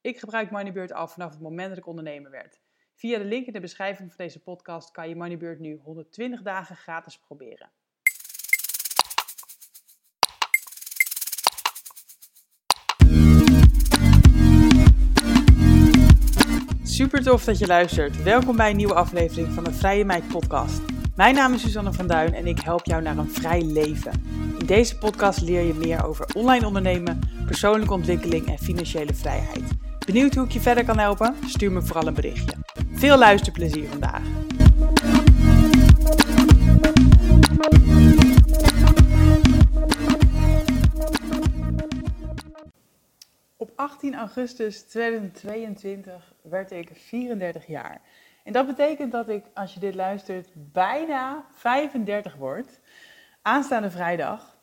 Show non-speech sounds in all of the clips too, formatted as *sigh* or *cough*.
Ik gebruik Moneybird al vanaf het moment dat ik ondernemer werd. Via de link in de beschrijving van deze podcast kan je Moneybird nu 120 dagen gratis proberen. Super tof dat je luistert. Welkom bij een nieuwe aflevering van de Vrije Meid podcast. Mijn naam is Suzanne van Duin en ik help jou naar een vrij leven. In deze podcast leer je meer over online ondernemen, persoonlijke ontwikkeling en financiële vrijheid. Benieuwd hoe ik je verder kan helpen? Stuur me vooral een berichtje. Veel luisterplezier vandaag. Op 18 augustus 2022 werd ik 34 jaar. En dat betekent dat ik, als je dit luistert, bijna 35 word. Aanstaande vrijdag.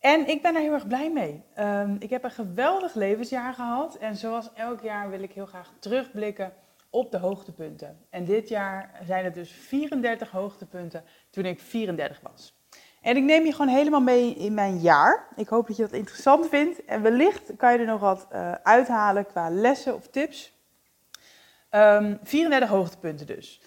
En ik ben er heel erg blij mee. Um, ik heb een geweldig levensjaar gehad. En zoals elk jaar wil ik heel graag terugblikken op de hoogtepunten. En dit jaar zijn het dus 34 hoogtepunten toen ik 34 was. En ik neem je gewoon helemaal mee in mijn jaar. Ik hoop dat je dat interessant vindt. En wellicht kan je er nog wat uh, uithalen qua lessen of tips. Um, ehm, 34 hoogtepunten dus.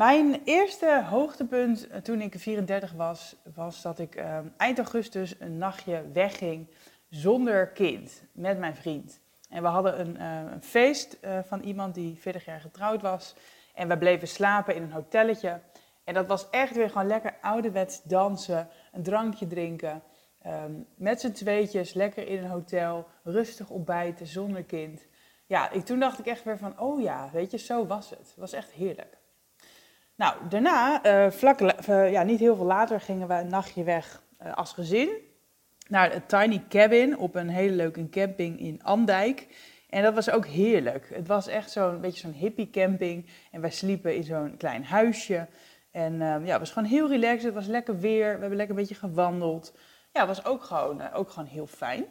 Mijn eerste hoogtepunt eh, toen ik 34 was, was dat ik uh, eind augustus een nachtje wegging zonder kind met mijn vriend. En we hadden een, uh, een feest uh, van iemand die 40 jaar getrouwd was. En we bleven slapen in een hotelletje. En dat was echt weer gewoon lekker ouderwets dansen, een drankje drinken. Um, met z'n tweetjes, lekker in een hotel, rustig ontbijten, zonder kind. Ja, ik, toen dacht ik echt weer van, oh ja, weet je, zo was het. Het was echt heerlijk. Nou, daarna, uh, vlak, uh, ja, niet heel veel later, gingen we een nachtje weg uh, als gezin. Naar een tiny cabin op een hele leuke camping in Andijk. En dat was ook heerlijk. Het was echt zo'n beetje zo'n hippie camping. En wij sliepen in zo'n klein huisje. En ja, het was gewoon heel relaxed. Het was lekker weer. We hebben lekker een beetje gewandeld. Ja, het was ook gewoon, ook gewoon heel fijn.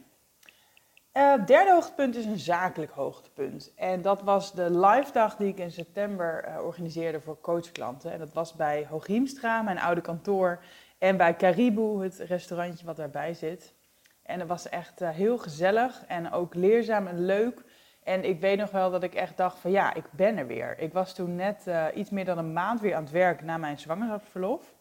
Uh, derde hoogtepunt is een zakelijk hoogtepunt. En dat was de live dag die ik in september uh, organiseerde voor coachklanten. En dat was bij Hooghiemstra, mijn oude kantoor. En bij Caribou, het restaurantje wat daarbij zit. En het was echt uh, heel gezellig en ook leerzaam en leuk. En ik weet nog wel dat ik echt dacht van ja, ik ben er weer. Ik was toen net iets meer dan een maand weer aan het werk na mijn zwangerschapsverlof.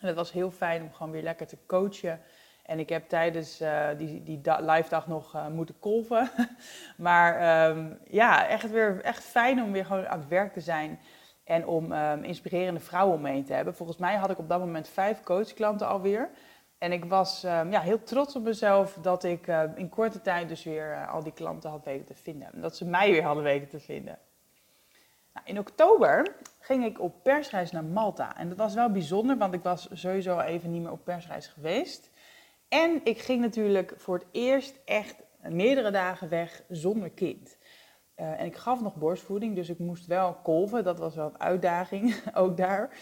En het was heel fijn om gewoon weer lekker te coachen en ik heb tijdens uh, die, die live dag nog uh, moeten kolven. *laughs* maar um, ja, echt weer echt fijn om weer gewoon aan het werk te zijn. En om um, inspirerende vrouwen om me heen te hebben. Volgens mij had ik op dat moment vijf coachklanten alweer. En ik was um, ja, heel trots op mezelf dat ik uh, in korte tijd dus weer al die klanten had weten te vinden. En dat ze mij weer hadden weten te vinden. Nou, in oktober ging ik op persreis naar Malta. En dat was wel bijzonder, want ik was sowieso even niet meer op persreis geweest. En ik ging natuurlijk voor het eerst echt meerdere dagen weg zonder kind. Uh, en ik gaf nog borstvoeding, dus ik moest wel kolven. Dat was wel een uitdaging, *laughs* ook daar.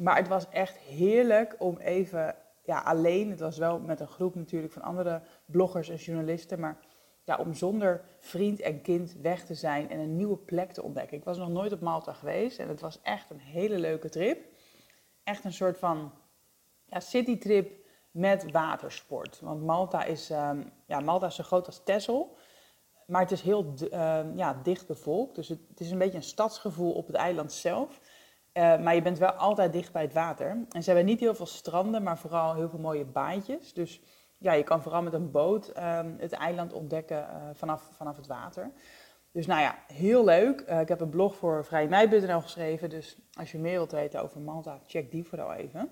Maar het was echt heerlijk om even ja, alleen, het was wel met een groep natuurlijk van andere bloggers en journalisten, maar ja, om zonder vriend en kind weg te zijn en een nieuwe plek te ontdekken. Ik was nog nooit op Malta geweest en het was echt een hele leuke trip. Echt een soort van ja, citytrip met watersport. Want Malta is, um, ja, Malta is zo groot als Texel. Maar het is heel uh, ja, dicht bevolkt. Dus het, is een beetje een stadsgevoel op het eiland zelf. Uh, maar je bent wel altijd dicht bij het water. En ze hebben niet heel veel stranden, maar vooral heel veel mooie baantjes. Dus ja, je kan vooral met een boot uh, het eiland ontdekken uh, vanaf, vanaf het water. Dus nou ja, heel leuk. ik heb een blog voor vrijmei.nl geschreven. Dus als je meer wilt weten over Malta, check die vooral even.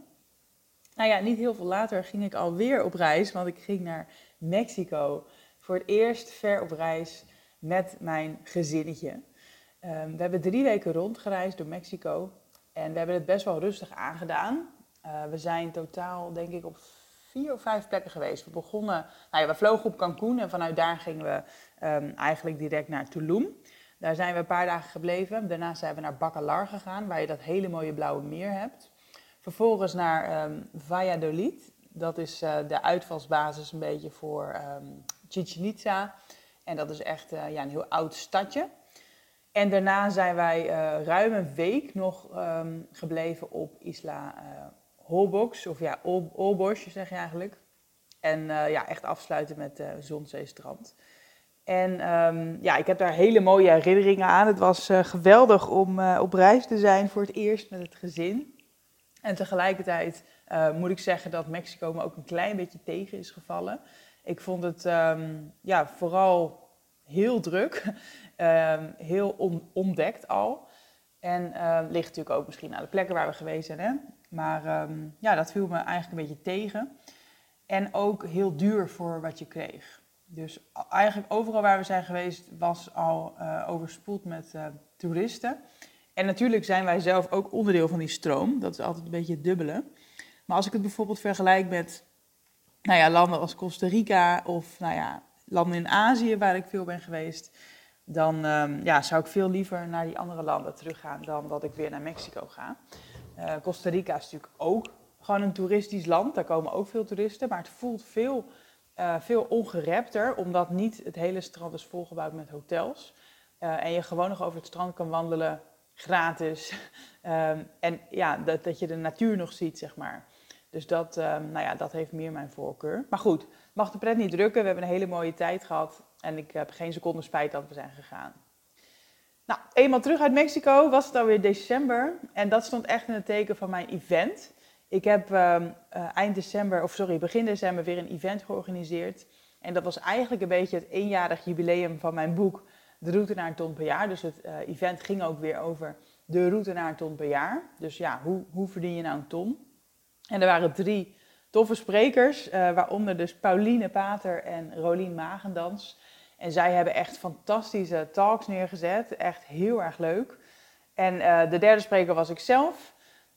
Nou ja, niet heel veel later ging ik alweer op reis, want ik ging naar Mexico. Voor het eerst ver op reis met mijn gezinnetje. Um, we hebben drie weken rondgereisd door Mexico en we hebben het best wel rustig aangedaan. Uh, we zijn totaal, denk ik, op vier of vijf plekken geweest. We begonnen, nou ja, we vlogen op Cancún en vanuit daar gingen we um, eigenlijk direct naar Tulum. Daar zijn we een paar dagen gebleven. Daarna zijn we naar Bacalar gegaan, waar je dat hele mooie blauwe meer hebt. Vervolgens naar um, Valladolid. Dat is uh, de uitvalsbasis een beetje voor um, Chichen Itza. En dat is echt uh, ja, een heel oud stadje. En daarna zijn wij uh, ruim een week nog um, gebleven op Isla Holbox. Of ja, Olbosch zeg je eigenlijk. En ja, echt afsluiten met Zonzeestrand. En ja, ik heb daar hele mooie herinneringen aan. Het was geweldig om op reis te zijn voor het eerst met het gezin. En tegelijkertijd uh, moet ik zeggen dat Mexico me ook een klein beetje tegen is gevallen. Ik vond het um, ja, vooral heel druk, um, *laughs* heel on ontdekt al. En ligt natuurlijk ook misschien aan de plekken waar we geweest zijn. Hè? Maar ja, dat viel me eigenlijk een beetje tegen. En ook heel duur voor wat je kreeg. Dus eigenlijk overal waar we zijn geweest was al uh, overspoeld met toeristen. En natuurlijk zijn wij zelf ook onderdeel van die stroom. Dat is altijd een beetje het dubbele. Maar als ik het bijvoorbeeld vergelijk met nou ja, landen als Costa Rica of nou ja, landen in Azië waar ik veel ben geweest, dan um, ja, zou ik veel liever naar die andere landen teruggaan dan dat ik weer naar Mexico ga. Uh, Costa Rica is natuurlijk ook gewoon een toeristisch land. Daar komen ook veel toeristen, maar het voelt veel uh, veel ongerepter, omdat niet het hele strand is volgebouwd met hotels. Uh, en je gewoon nog over het strand kan wandelen, gratis. um, *laughs* en ja, dat, dat je de natuur nog ziet, zeg maar. Dus dat, um, nou ja, dat heeft meer mijn voorkeur. Maar goed, mag de pret niet drukken. We hebben een hele mooie tijd gehad. En ik heb geen seconde spijt dat we zijn gegaan. Nou, eenmaal terug uit Mexico was het alweer december. En dat stond echt in het teken van mijn event. Ik heb uh, eind december, of sorry, begin december weer een event georganiseerd. En dat was eigenlijk een beetje het eenjarig jubileum van mijn boek De Route naar een ton per jaar. Dus het uh, event ging ook weer over de route naar een ton per jaar. Dus ja, hoe, hoe verdien je nou een ton? En er waren drie toffe sprekers, uh, waaronder dus Pauline Pater en Rolien Magendans. En zij hebben echt fantastische talks neergezet, echt heel erg leuk. En de derde spreker was ik zelf.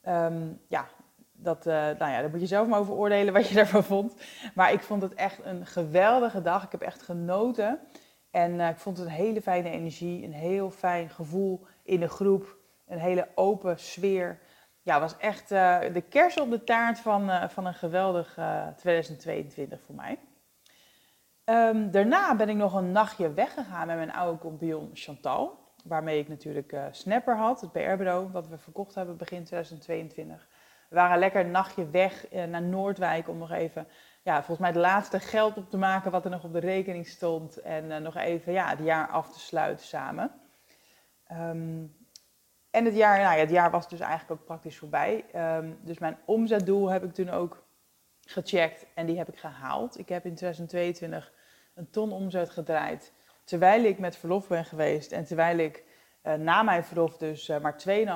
Um, ja, dat, nou ja, daar moet je zelf maar over oordelen wat je *laughs* daarvan vond. Maar ik vond het echt een geweldige dag. Ik heb echt genoten. En uh, ik vond het een hele fijne energie, een heel fijn gevoel in de groep. Een hele open sfeer. Ja, was echt uh, de kers op de taart van, van een geweldig 2022 voor mij. Um, daarna ben ik nog een nachtje weggegaan met mijn oude compagnon Chantal. Waarmee ik natuurlijk Snapper had, het PR-bureau, wat we verkocht hebben begin 2022. We waren lekker een nachtje weg eh, naar Noordwijk om nog even, ja, volgens mij de laatste geld op te maken wat er nog op de rekening stond. En uh, nog even ja, het jaar af te sluiten samen. Um, en het jaar, nou ja, het jaar was dus eigenlijk ook praktisch voorbij. Um, dus mijn omzetdoel heb ik toen ook gecheckt en die heb ik gehaald. Ik heb in 2022 een ton omzet gedraaid. Terwijl ik met verlof ben geweest en terwijl ik uh, na mijn verlof dus uh, maar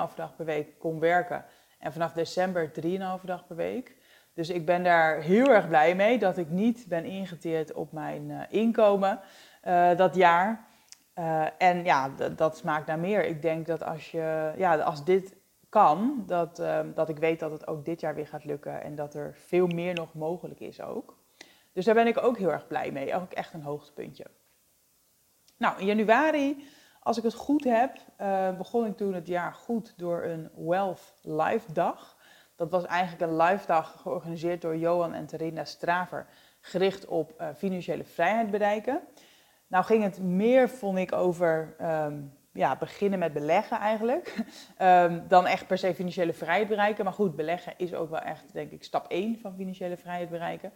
2,5 dag per week kon werken en vanaf december 3,5 dag per week. Dus ik ben daar heel erg blij mee dat ik niet ben ingeteerd op mijn uh, inkomen uh, dat jaar. Uh, en ja, dat smaakt naar meer. Ik denk dat als, je, ja, als dit kan, dat, dat ik weet dat het ook dit jaar weer gaat lukken en dat er veel meer nog mogelijk is ook. Dus daar ben ik ook heel erg blij mee. Ook echt een hoogtepuntje. Nou, in januari als ik het goed heb, begon ik toen het jaar goed door een Wealth Live dag. Dat was eigenlijk een live dag georganiseerd door Johan en Terina Straver, gericht op uh, financiële vrijheid bereiken. Nou ging het meer, vond ik, over um, ja, beginnen met beleggen eigenlijk, um, *laughs* dan echt per se financiële vrijheid bereiken. Maar goed, beleggen is ook wel echt, denk ik, stap 1 van financiële vrijheid bereiken.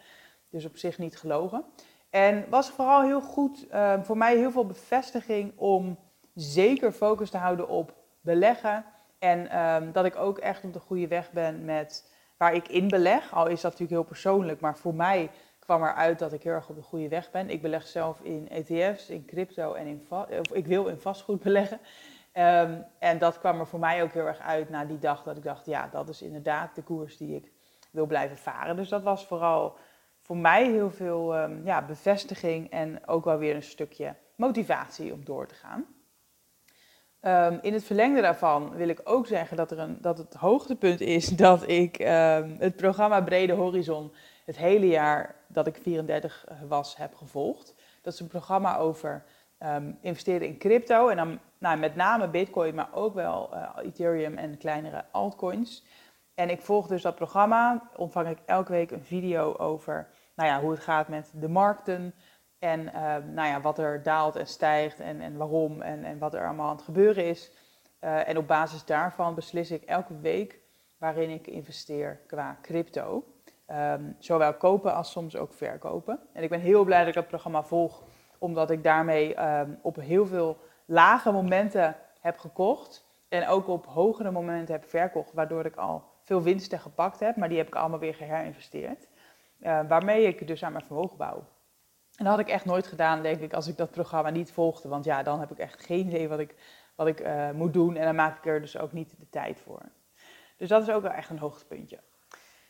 Dus op zich niet gelogen. En was vooral heel goed, uh, voor mij heel veel bevestiging om zeker focus te houden op beleggen. En um, dat ik ook echt op de goede weg ben met waar ik in beleg. Al is dat natuurlijk heel persoonlijk, maar voor mij kwam eruit dat ik heel erg op de goede weg ben. Ik beleg zelf in ETF's, in crypto en in of ik wil in vastgoed beleggen. Um, en dat kwam er voor mij ook heel erg uit na die dag dat ik dacht, ja, dat is inderdaad de koers die ik wil blijven varen. Dus dat was vooral voor mij heel veel um, ja, bevestiging en ook wel weer een stukje motivatie om door te gaan. Um, in het verlengde daarvan wil ik ook zeggen dat, er een, dat het hoogtepunt is *laughs* dat ik um, het programma Brede Horizon het hele jaar dat ik 34 was heb gevolgd. Dat is een programma over um, investeren in crypto. En dan nou, met name Bitcoin, maar ook wel uh, Ethereum en kleinere altcoins. En ik volg dus dat programma. Ontvang ik elke week een video over nou ja, hoe het gaat met de markten. En uh, nou ja, wat er daalt en stijgt en, en waarom en, en wat er allemaal aan het gebeuren is. Uh, en op basis daarvan beslis ik elke week waarin ik investeer qua crypto. Um, zowel kopen als soms ook verkopen. En ik ben heel blij dat ik dat programma volg, omdat ik daarmee um, op heel veel lage momenten heb gekocht. En ook op hogere momenten heb verkocht, waardoor ik al veel winsten gepakt heb. Maar die heb ik allemaal weer geherinvesteerd. Uh, waarmee ik dus aan mijn vermogen bouw. En dat had ik echt nooit gedaan, denk ik, als ik dat programma niet volgde. Want ja, dan heb ik echt geen idee wat ik, wat ik uh, moet doen. En dan maak ik er dus ook niet de tijd voor. Dus dat is ook wel echt een hoogtepuntje.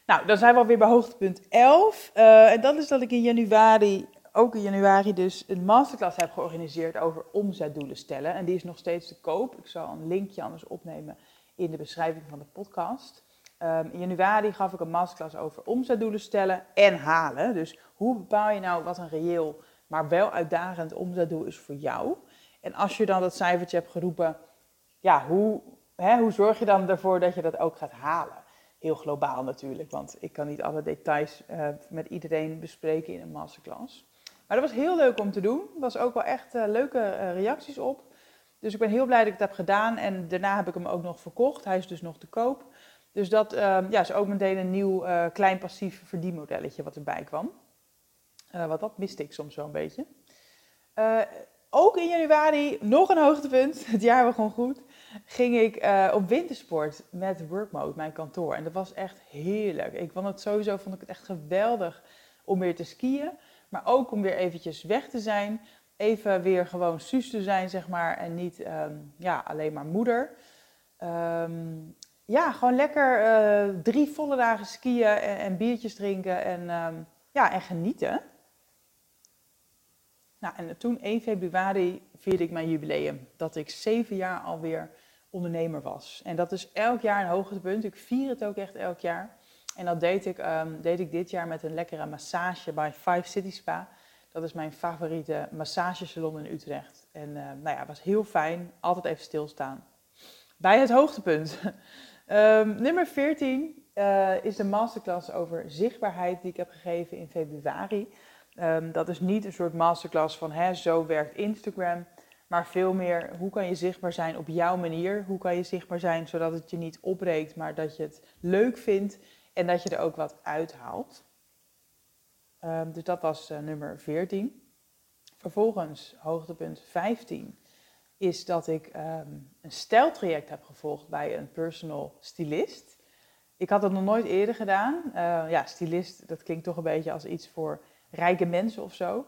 Nou, dan zijn we alweer bij hoogtepunt 11. Uh, en dat is dat ik in januari, ook in januari dus, een masterclass heb georganiseerd over omzetdoelen stellen. En die is nog steeds te koop. Ik zal een linkje anders opnemen in de beschrijving van de podcast. Um, in januari gaf ik een masterclass over omzetdoelen stellen en halen. Dus hoe bepaal je nou wat een reëel, maar wel uitdagend omzetdoel is voor jou? En als je dan dat cijfertje hebt geroepen, ja, hoe, hè, hoe zorg je dan ervoor dat je dat ook gaat halen? Heel globaal natuurlijk, want ik kan niet alle details uh, met iedereen bespreken in een masterclass. Maar dat was heel leuk om te doen. Er was ook wel echt uh, leuke uh, reacties op. Dus ik ben heel blij dat ik het heb gedaan. En daarna heb ik hem ook nog verkocht. Hij is dus nog te koop. Dus dat ja, is ook meteen een nieuw klein passief verdienmodelletje wat erbij kwam. Want dat miste ik soms wel een beetje. ook in januari, nog een hoogtepunt. *laughs* Het jaar begon goed ging ik uh, op wintersport met Workmode, mijn kantoor. En dat was echt heerlijk. Ik vond het sowieso vond ik het echt geweldig om weer te skiën. Maar ook om weer eventjes weg te zijn. Even weer gewoon suus te zijn, zeg maar. En niet um, ja, alleen maar moeder. Um, ja, gewoon lekker drie volle dagen skiën en, en biertjes drinken. En, um, ja, en genieten. Nou, en toen 1 februari vierde ik mijn jubileum. Dat ik zeven jaar alweer ondernemer was. En dat is elk jaar een hoogtepunt. Ik vier het ook echt elk jaar. En dat deed ik, um, deed ik dit jaar met een lekkere massage bij Five City Spa. Dat is mijn favoriete massagesalon in Utrecht. En uh, nou ja, was heel fijn. Altijd even stilstaan. Bij het hoogtepunt. um, *laughs* nummer 14 uh, is de masterclass over zichtbaarheid die ik heb gegeven in februari. Um, dat is niet een soort masterclass van hè, zo werkt Instagram. Maar veel meer, hoe kan je zichtbaar zijn op jouw manier? Hoe kan je zichtbaar zijn zodat het je niet opbreekt, maar dat je het leuk vindt en dat je er ook wat uithaalt? Um, dus dat was uh, nummer 14. Vervolgens, hoogtepunt 15, is dat ik um, een stijltraject heb gevolgd bij een personal stylist. Ik had dat nog nooit eerder gedaan. Uh, ja, stylist, dat klinkt toch een beetje als iets voor rijke mensen of zo.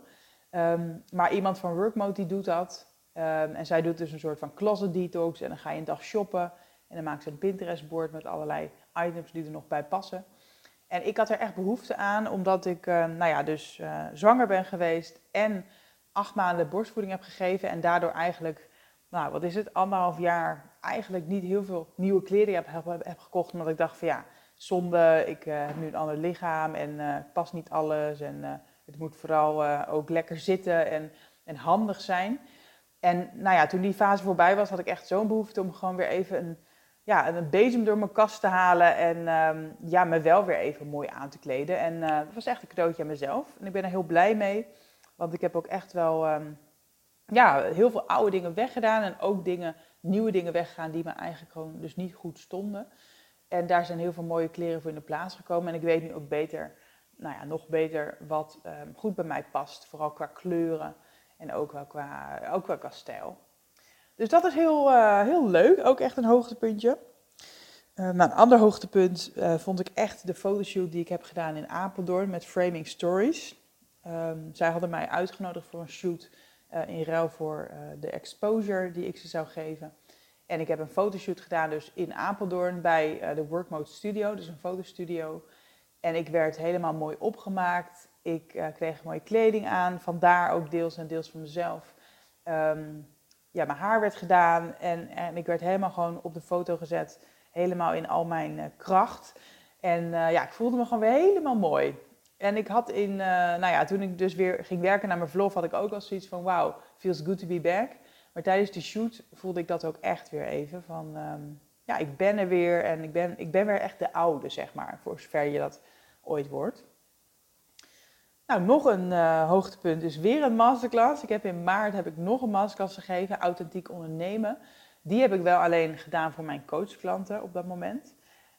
Um, maar iemand van Workmode die doet dat. Um, en zij doet dus een soort van closet detox. En dan ga je een dag shoppen. En dan maakt ze een Pinterest-board met allerlei items die er nog bij passen. En ik had er echt behoefte aan, omdat ik uh, nou ja, dus uh, zwanger ben geweest en acht maanden borstvoeding heb gegeven. En daardoor eigenlijk, nou wat is het, anderhalf jaar eigenlijk niet heel veel nieuwe kleren heb, heb, heb gekocht. Omdat ik dacht van ja, zonde, ik uh, heb nu een ander lichaam en het past niet alles. En het moet vooral ook lekker zitten en, en handig zijn. En nou ja, toen die fase voorbij was, had ik echt zo'n behoefte om gewoon weer even een, ja, een bezem door mijn kast te halen. En um, ja, me wel weer even mooi aan te kleden. En uh, dat was echt een cadeautje aan mezelf. En ik ben er heel blij mee. Want ik heb ook echt wel um, ja, heel veel oude dingen weggedaan. En ook dingen, nieuwe dingen weggegaan die me eigenlijk gewoon dus niet goed stonden. En daar zijn heel veel mooie kleren voor in de plaats gekomen. En ik weet nu ook beter, nou ja, nog beter wat um, goed bij mij past. Vooral qua kleuren. En ook wel qua, ook wel qua stijl. Dus dat is heel, uh, heel leuk. Ook echt een hoogtepuntje. Uh, nou, een ander hoogtepunt uh, vond ik echt de fotoshoot die ik heb gedaan in Apeldoorn met Framing Stories. Um, zij hadden mij uitgenodigd voor een shoot in ruil voor de exposure die ik ze zou geven. En ik heb een fotoshoot gedaan dus in Apeldoorn bij de Workmode Studio, dus een fotostudio. En ik werd helemaal mooi opgemaakt. Ik uh, kreeg mooie kleding aan, vandaar ook deels en deels van mezelf. Um, ja, mijn haar werd gedaan en, en ik werd helemaal gewoon op de foto gezet, helemaal in al mijn uh, kracht. En uh, ja, ik voelde me gewoon weer helemaal mooi. En ik had in, nou ja, toen ik dus weer ging werken naar mijn vlog, had ik ook al zoiets van, wow, feels good to be back. Maar tijdens de shoot voelde ik dat ook echt weer even van, ehm, ja, ik ben er weer en ik ben, ik ben weer echt de oude, zeg maar, voor zover je dat ooit wordt. Nou, nog een uh, hoogtepunt is weer een masterclass. Ik heb in maart heb ik nog een masterclass gegeven, Authentiek Ondernemen. Die heb ik wel alleen gedaan voor mijn coachklanten op dat moment.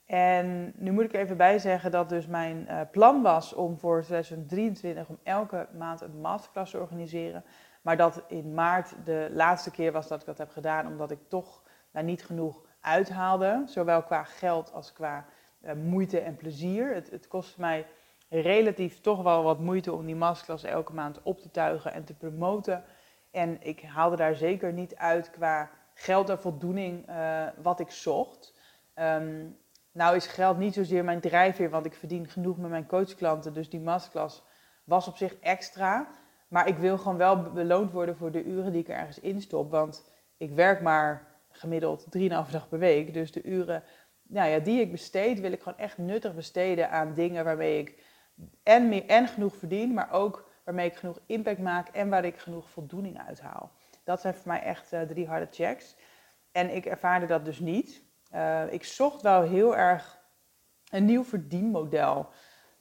En nu moet ik even bij zeggen dat dus mijn uh, plan was om voor 2023 om elke maand een masterclass te organiseren. Maar dat in maart de laatste keer was dat ik dat heb gedaan, omdat ik toch daar niet genoeg uithaalde. Zowel qua geld als qua uh, moeite en plezier. Het, het kostte mij relatief toch wel wat moeite om die masterclass elke maand op te tuigen en te promoten. En ik haalde daar zeker niet uit qua geld en voldoening uh, wat ik zocht. Um, nou is geld niet zozeer mijn drijfveer, want ik verdien genoeg met mijn coachklanten. Dus die masterclass was op zich extra. Maar ik wil gewoon wel beloond worden voor de uren die ik er ergens instop. Want ik werk maar gemiddeld 3,5 dag per week. Dus de uren nou ja, die ik besteed, wil ik gewoon echt nuttig besteden aan dingen waarmee ik en, meer, en genoeg verdien, maar ook waarmee ik genoeg impact maak en waar ik genoeg voldoening uit haal. Dat zijn voor mij echt uh, drie harde checks. En ik ervaarde dat dus niet. Uh, ik zocht wel heel erg een nieuw verdienmodel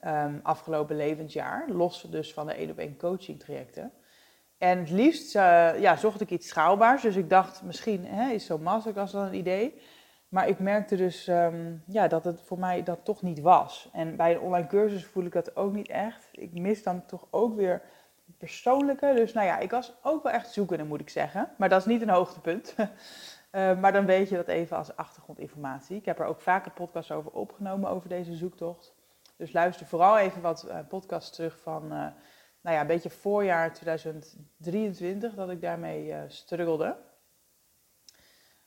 um, afgelopen levensjaar, los dus van de 1 op 1 coaching trajecten. En het liefst uh, ja, zocht ik iets schaalbaars, dus ik dacht misschien hè, is zo'n masterclass dan een idee. Maar ik merkte dus um, ja, dat het voor mij dat toch niet was. En bij een online cursus voel ik dat ook niet echt. Ik mis dan toch ook weer het persoonlijke. Dus nou ja, ik was ook wel echt zoekende, moet ik zeggen. Maar dat is niet een hoogtepunt. uh, *laughs* maar dan weet je dat even als achtergrondinformatie. Ik heb er ook vaker podcasts over opgenomen, over deze zoektocht. Dus luister vooral even wat uh, podcasts terug van, nou ja, een beetje voorjaar 2023, dat ik daarmee struggelde.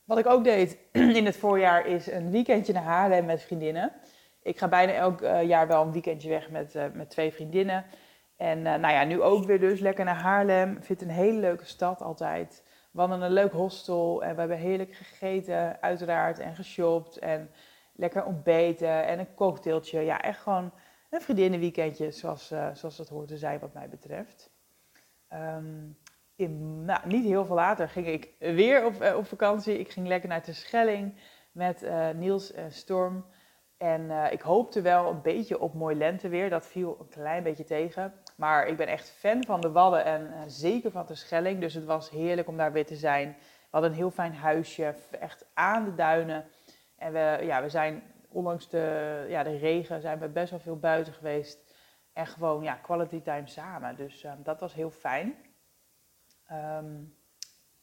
Wat ik ook deed *clears throat* in het voorjaar is een weekendje naar Haarlem met vriendinnen. Ik ga bijna elk uh, jaar wel een weekendje weg met, uh, met twee vriendinnen. En uh, nou ja, nu ook weer dus lekker naar Haarlem. Ik vind het een hele leuke stad altijd. We hadden een leuk hostel en we hebben heerlijk gegeten, uiteraard, en geshopt. En lekker ontbeten en een cocktailtje. Ja, echt gewoon een vriendinnenweekendje zoals, zoals dat hoort te zijn wat mij betreft. Um, in, nou, niet heel veel later ging ik weer op, uh, op vakantie. Ik ging lekker naar de Schelling met uh, Niels en Storm. En uh, ik hoopte wel een beetje op mooi lenteweer. Dat viel een klein beetje tegen. Maar ik ben echt fan van de Wadden en zeker van de Schelling. Dus het was heerlijk om daar weer te zijn. We hadden een heel fijn huisje, echt aan de duinen. En we, ja, we zijn ondanks de, ja, de regen zijn we best wel veel buiten geweest. En gewoon ja, quality time samen. Dus dat was heel fijn. Um,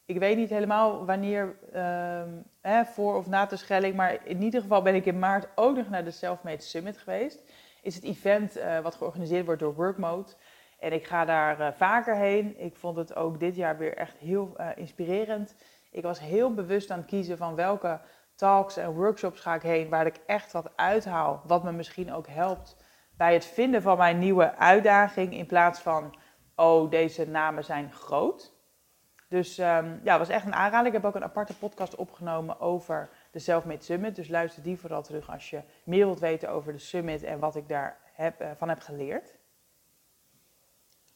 ik weet niet helemaal wanneer, um, hè, voor of na de Schelling, maar in ieder geval ben ik in maart ook nog naar de Selfmade Summit geweest. Is het event uh, wat georganiseerd wordt door Workmode. En ik ga daar uh, vaker heen. Ik vond het ook dit jaar weer echt heel uh, inspirerend. Ik was heel bewust aan het kiezen van welke talks en workshops ga ik heen, waar ik echt wat uithaal, wat me misschien ook helpt bij het vinden van mijn nieuwe uitdaging, in plaats van, oh, deze namen zijn groot. Dus um, ja, het was echt een aanrader. Ik heb ook een aparte podcast opgenomen over de Selfmade Summit. Dus luister die vooral terug als je meer wilt weten over de Summit en wat ik daarvan heb, uh, heb geleerd.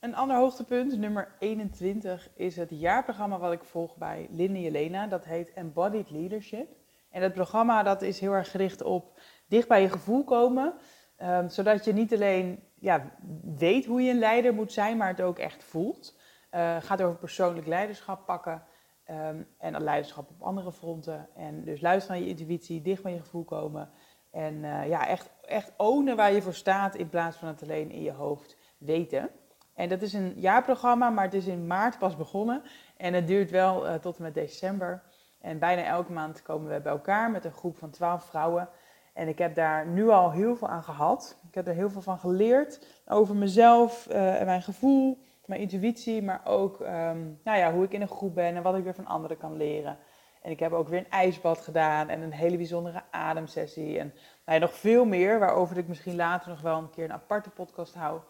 Een ander hoogtepunt, nummer 21, is het jaarprogramma wat ik volg bij Linde Jelena. Dat heet Embodied Leadership. En dat programma dat is heel erg gericht op dicht bij je gevoel komen. Um, zodat je niet alleen ja, weet hoe je een leider moet zijn, maar het ook echt voelt. Uh, gaat over persoonlijk leiderschap pakken um, en leiderschap op andere fronten. En dus luisteren naar je intuïtie, dicht bij je gevoel komen. En uh, ja, echt, echt waar je voor staat in plaats van het alleen in je hoofd weten. En dat is een jaarprogramma, maar het is in maart pas begonnen. En het duurt wel uh, tot en met december. En bijna elke maand komen we bij elkaar met een groep van 12 vrouwen. En ik heb daar nu al heel veel aan gehad. Ik heb er heel veel van geleerd over mezelf en mijn gevoel mijn intuïtie, maar ook um, nou ja, hoe ik in een groep ben en wat ik weer van anderen kan leren. En ik heb ook weer een ijsbad gedaan en een hele bijzondere ademsessie. En nou ja, nog veel meer, waarover ik misschien later nog wel een keer een aparte podcast hou.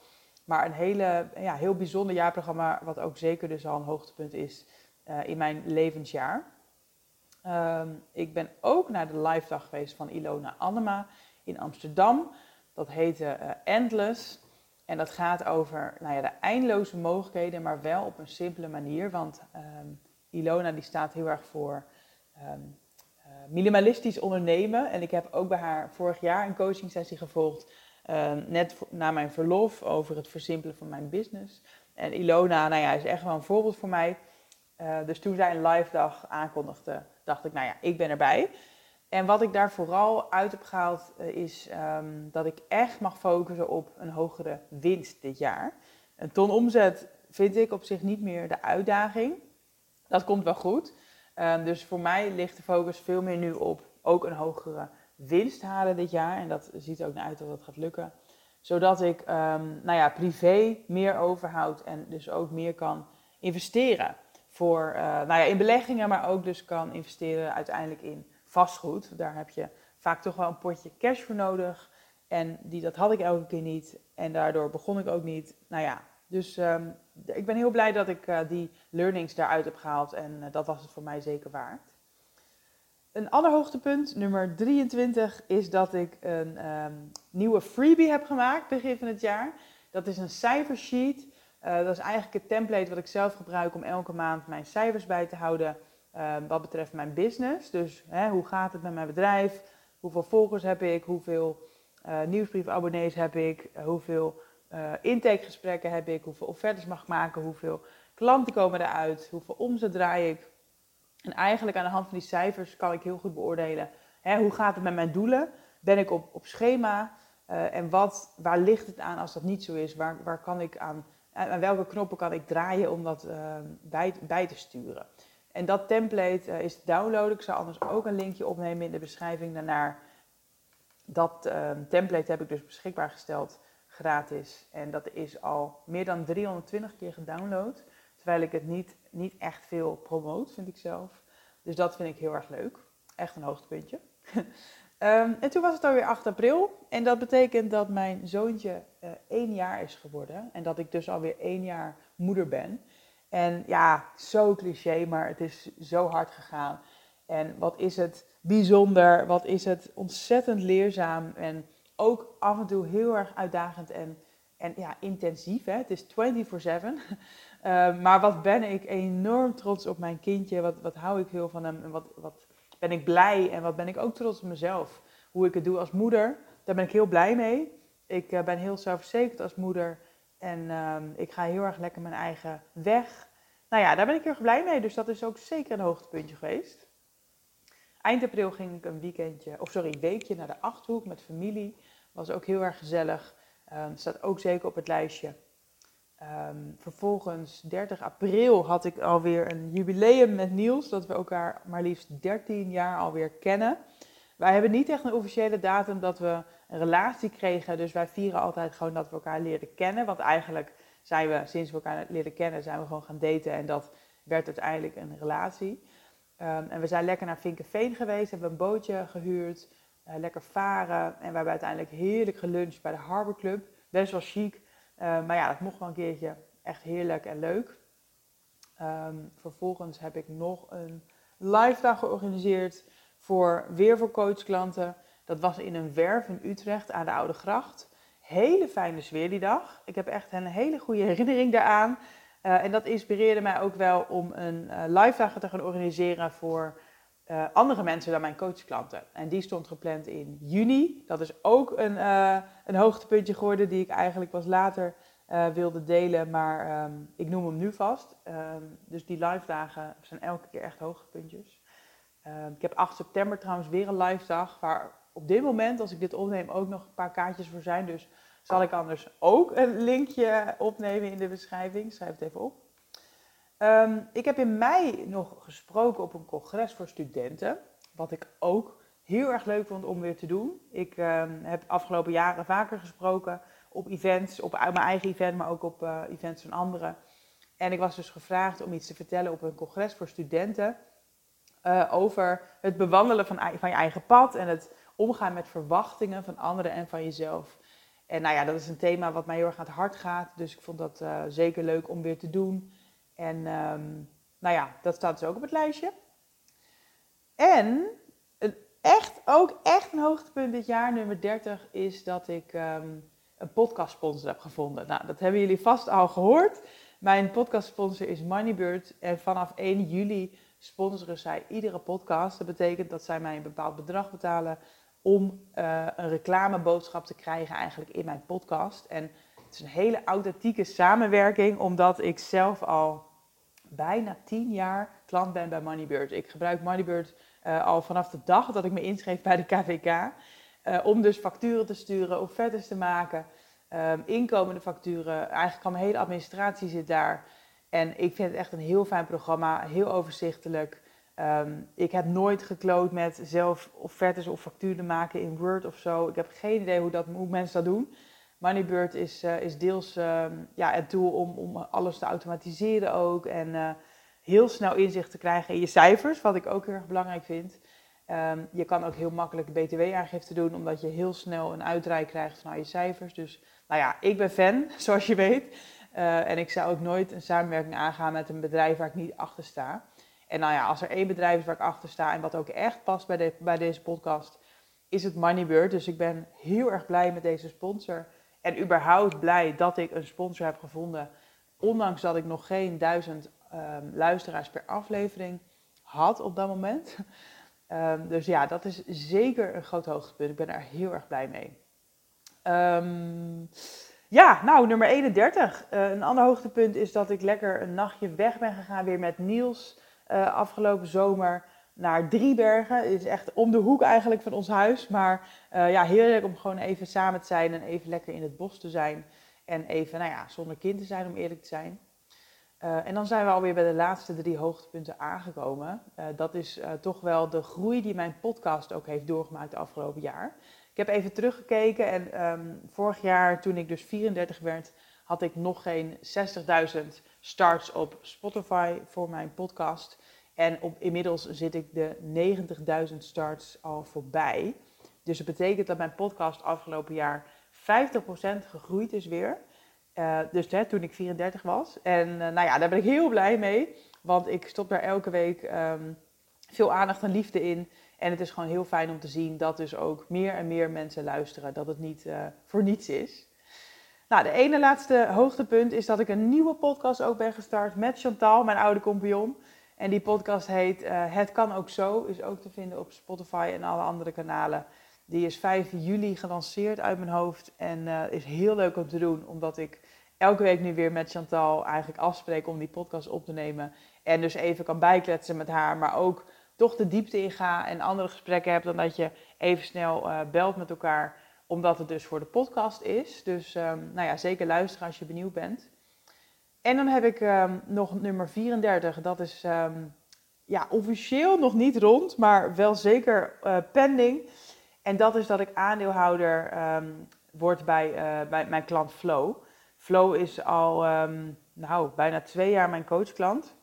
Maar een hele, ja, heel bijzonder jaarprogramma, wat ook zeker dus al een hoogtepunt is uh, in mijn levensjaar. Um, ik ben ook naar de live dag geweest van Ilona Annema in Amsterdam. Dat heette uh, Endless. En dat gaat over nou ja, de eindeloze mogelijkheden, maar wel op een simpele manier. Want ehm, Ilona die staat heel erg voor ehm, eh, minimalistisch ondernemen. En ik heb ook bij haar vorig jaar een coaching sessie gevolgd. Ehm, net na mijn verlof over het versimpelen van mijn business. En Ilona nou ja, is echt wel een voorbeeld voor mij. Uh, dus toen zij een live dag aankondigde, dacht ik, nou ja, ik ben erbij. En wat ik daar vooral uit heb gehaald uh, is um, dat ik echt mag focussen op een hogere winst dit jaar. Een ton omzet vind ik op zich niet meer de uitdaging. Dat komt wel goed. Um, dus voor mij ligt de focus veel meer nu op ook een hogere winst halen dit jaar. En dat ziet er ook naar uit dat dat gaat lukken. Zodat ik um, nou ja, privé meer overhoud en dus ook meer kan investeren. Voor, uh, nou ja, in beleggingen, maar ook dus kan investeren uiteindelijk in vastgoed. Daar heb je vaak toch wel een potje cash voor nodig. En die, dat had ik elke keer niet. En daardoor begon ik ook niet. Nou ja, dus um, ik ben heel blij dat ik uh, die learnings daaruit heb gehaald. En uh, dat was het voor mij zeker waard. Een ander hoogtepunt, nummer 23, is dat ik een um, nieuwe freebie heb gemaakt begin van het jaar. Dat is een cijfersheet. Uh, dat is eigenlijk het template wat ik zelf gebruik om elke maand mijn cijfers bij te houden uh, wat betreft mijn business. Dus hè, hoe gaat het met mijn bedrijf? Hoeveel volgers heb ik? Hoeveel uh, nieuwsbriefabonnees heb ik? hoeveel intakegesprekken heb ik? Hoeveel offertes mag ik maken? Hoeveel klanten komen eruit? Hoeveel omzet draai ik? En eigenlijk aan de hand van die cijfers kan ik heel goed beoordelen hè, hoe gaat het met mijn doelen? Ben ik op, op schema? en wat, waar ligt het aan als dat niet zo is? Waar, waar kan ik aan aan welke knoppen kan ik draaien om dat uh, bij, bij, te sturen. En dat template uh, is te downloaden. Ik zal anders ook een linkje opnemen in de beschrijving daarnaar. Dat uh, template heb ik dus beschikbaar gesteld, gratis. En dat is al meer dan 320 keer gedownload. Terwijl ik het niet, niet echt veel promoot, vind ik zelf. Dus dat vind ik heel erg leuk. Echt een hoogtepuntje. *laughs* Um, en toen was het alweer 8 april. En dat betekent dat mijn zoontje uh, één jaar is geworden. En dat ik dus alweer één jaar moeder ben. En ja, zo cliché, maar het is zo hard gegaan. En wat is het bijzonder, wat is het ontzettend leerzaam. En ook af en toe heel erg uitdagend en, en ja, intensief. Hè? Het is 24-7. Uh, *laughs* ehm, maar wat ben ik enorm trots op mijn kindje. Wat, wat hou ik heel van hem. En wat, wat ben ik blij en wat ben ik ook trots op mezelf. Hoe ik het doe als moeder, daar ben ik heel blij mee. Ik uh, ben heel zelfverzekerd als moeder en uh, ik ga heel erg lekker mijn eigen weg. Nou ja, daar ben ik heel erg blij mee, dus dat is ook zeker een hoogtepuntje geweest. Eind april ging ik een weekendje, of sorry, weekje naar de Achthoek met familie. Was ook heel erg gezellig. Uh, staat ook zeker op het lijstje. Um, vervolgens, 30 april, had ik alweer een jubileum met Niels. Dat we elkaar maar liefst 13 jaar alweer kennen. Wij hebben niet echt een officiële datum dat we een relatie kregen. Dus wij vieren altijd gewoon dat we elkaar leerden kennen. Want eigenlijk zijn we, sinds we elkaar leren kennen, zijn we gewoon gaan daten. En dat werd uiteindelijk een relatie. Um, en we zijn lekker naar Vinkenveen geweest. Hebben een bootje gehuurd. Uh, lekker varen. En we hebben uiteindelijk heerlijk geluncht bij de Harbor Club. Best wel chic. Uh, maar ja, dat mocht wel een keertje echt heerlijk en leuk. Um, vervolgens heb ik nog een live dag georganiseerd voor weer voor coachklanten. Dat was in een werf in Utrecht aan de Oude Gracht. Hele fijne sfeer die dag. Ik heb echt een hele goede herinnering daaraan. Uh, en dat inspireerde mij ook wel om een uh, live dag te gaan organiseren voor uh, andere mensen dan mijn coachklanten. En die stond gepland in juni. Dat is ook een, uh, een hoogtepuntje geworden die ik eigenlijk pas later uh, wilde delen. Maar um, ik noem hem nu vast. Um, dus die live dagen zijn elke keer echt hoogtepuntjes. Um, ik heb 8 september trouwens weer een live dag. Waar op dit moment, als ik dit opneem, ook nog een paar kaartjes voor zijn. Dus zal ik anders ook een linkje opnemen in de beschrijving. Schrijf het even op. Um, ik heb in mei nog gesproken op een congres voor studenten. Wat ik ook heel erg leuk vond om weer te doen. Ik um, heb afgelopen jaren vaker gesproken op events, op mijn eigen event, maar ook op uh, events van anderen. En ik was dus gevraagd om iets te vertellen op een congres voor studenten. Uh, over het bewandelen van, van je eigen pad en het omgaan met verwachtingen van anderen en van jezelf. En nou ja, dat is een thema wat mij heel erg aan het hart gaat. Dus ik vond dat uh, zeker leuk om weer te doen. En um, nou ja, dat staat dus ook op het lijstje. En een echt, ook echt een hoogtepunt dit jaar, nummer 30, is dat ik um, een podcastsponsor heb gevonden. Nou, dat hebben jullie vast al gehoord. Mijn podcastsponsor is Moneybird en vanaf 1 juli sponsoren zij iedere podcast. Dat betekent dat zij mij een bepaald bedrag betalen om uh, een reclameboodschap te krijgen eigenlijk in mijn podcast. En is een hele authentieke samenwerking, omdat ik zelf al bijna 10 jaar klant ben bij Moneybird. Ik gebruik Moneybird uh, al vanaf de dag dat ik me inschreef bij de KVK. Eh, om dus facturen te sturen, offertes te maken, um, inkomende facturen. Eigenlijk al mijn hele administratie zit daar. En ik vind het echt een heel fijn programma, heel overzichtelijk. Um, ik heb nooit gekloot met zelf offertes of facturen maken in Word of zo. Ik heb geen idee hoe, dat, hoe mensen dat doen. Moneybird is, uh, is deels uh, ja, het doel om, om alles te automatiseren ook. En uh, heel snel inzicht te krijgen in je cijfers, wat ik ook heel erg belangrijk vind. Um, je kan ook heel makkelijk btw-aangifte doen, omdat je heel snel een uitdraai krijgt van je cijfers. Dus nou ja, ik ben fan, *laughs* zoals je weet. en ik zou ook nooit een samenwerking aangaan met een bedrijf waar ik niet achter sta. En nou ja, als er één bedrijf is waar ik achter sta en wat ook echt past bij, de, bij deze podcast, is het Moneybird. Dus ik ben heel erg blij met deze sponsor. En überhaupt blij dat ik een sponsor heb gevonden. Ondanks dat ik nog geen duizend um, luisteraars per aflevering had op dat moment. Um, *laughs* dus ja, dat is zeker een groot hoogtepunt. Ik ben er heel erg blij mee. Um, ja, nou, nummer 31. Uh, een ander hoogtepunt is dat ik lekker een nachtje weg ben gegaan weer met Niels uh, afgelopen zomer naar Driebergen. Het is echt om de hoek eigenlijk van ons huis. Maar uh, ja, heerlijk om gewoon even samen te zijn en even lekker in het bos te zijn. En even, nou ja, zonder kind te zijn, om eerlijk te zijn. Uh, en dan zijn we alweer bij de laatste drie hoogtepunten aangekomen. Uh, dat is toch wel de groei die mijn podcast ook heeft doorgemaakt de afgelopen jaar. Ik heb even teruggekeken en um, vorig jaar, toen ik dus 34 werd, had ik nog geen 60.000 starts op Spotify voor mijn podcast. En op, inmiddels zit ik de 90.000 starts al voorbij. Dus dat betekent dat mijn podcast afgelopen jaar 50% gegroeid is weer. Uh, dus hè, toen ik 34 was. En uh, nou ja, daar ben ik heel blij mee. Want ik stop daar elke week um, veel aandacht en liefde in. En het is gewoon heel fijn om te zien dat dus ook meer en meer mensen luisteren. Dat het niet uh, voor niets is. Nou, de ene laatste hoogtepunt is dat ik een nieuwe podcast ook ben gestart met Chantal, mijn oude compagnon. En die podcast heet uh, Het kan ook zo, is ook te vinden op Spotify en alle andere kanalen. Die is 5 juli gelanceerd uit mijn hoofd en uh, is heel leuk om te doen, omdat ik elke week nu weer met Chantal eigenlijk afspreek om die podcast op te nemen. En dus even kan bijkletsen met haar, maar ook toch de diepte inga en andere gesprekken heb dan dat je even snel uh, belt met elkaar omdat het dus voor de podcast is. Dus um, nou ja, zeker luisteren als je benieuwd bent. En dan heb ik um, nog nummer 34. Dat is um, ja, officieel nog niet rond, maar wel zeker uh, pending. En dat is dat ik aandeelhouder word bij, uh, bij mijn klant Flow. Flow is al nou, bijna twee jaar mijn coachklant.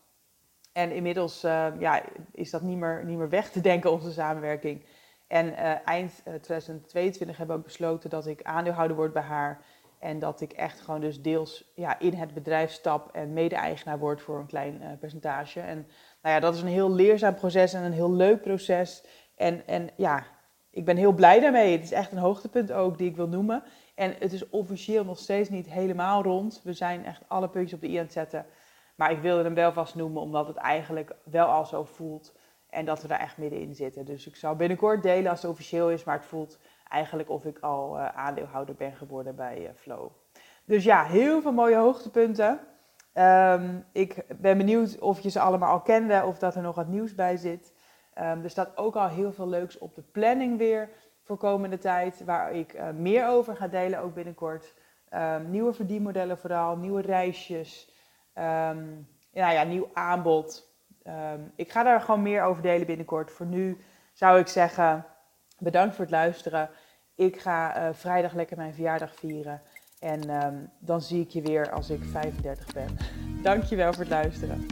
En inmiddels ja, is dat niet meer, niet meer weg te denken, onze samenwerking. En uh, eind uh, 2022 hebben we ook besloten dat ik aandeelhouder word bij haar. En dat ik echt gewoon dus deels ja, in het bedrijf stap en mede-eigenaar word voor een klein uh, percentage. En nou ja, dat is een heel leerzaam proces en een heel leuk proces. En, en ja, ik ben heel blij daarmee. Het is echt een hoogtepunt ook die ik wil noemen. En het is officieel nog steeds niet helemaal rond. We zijn echt alle puntjes op de i aan het zetten. Maar ik wilde hem wel vast noemen, omdat het eigenlijk wel al zo voelt. En dat we daar echt middenin zitten. Dus ik zal binnenkort delen als het officieel is. Maar het voelt eigenlijk of ik al uh, aandeelhouder ben geworden bij uh, Flow. Dus ja, heel veel mooie hoogtepunten. Um, ik ben benieuwd of je ze allemaal al kende of dat er nog wat nieuws bij zit. Um, er staat ook al heel veel leuks op de planning weer voor komende tijd. Waar ik uh, meer over ga delen, ook binnenkort. Um, nieuwe verdienmodellen vooral, nieuwe reisjes. Um, ja, nieuw aanbod. Ik ga daar gewoon meer over delen binnenkort. Voor nu zou ik zeggen, bedankt voor het luisteren. Ik ga eh, vrijdag lekker mijn verjaardag vieren. En ehm, dan zie ik je weer als ik 35 ben. *laughs* Dankjewel voor het luisteren.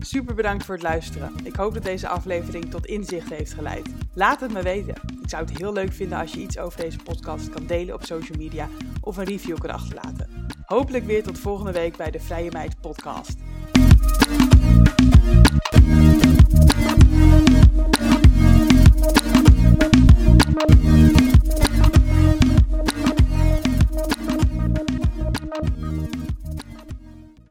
Super bedankt voor het luisteren. Ik hoop dat deze aflevering tot inzicht heeft geleid. Laat het me weten. Ik zou het heel leuk vinden als je iets over deze podcast kan delen op social media of een review kan achterlaten. Hopelijk weer tot volgende week bij de Vrije Meid Podcast.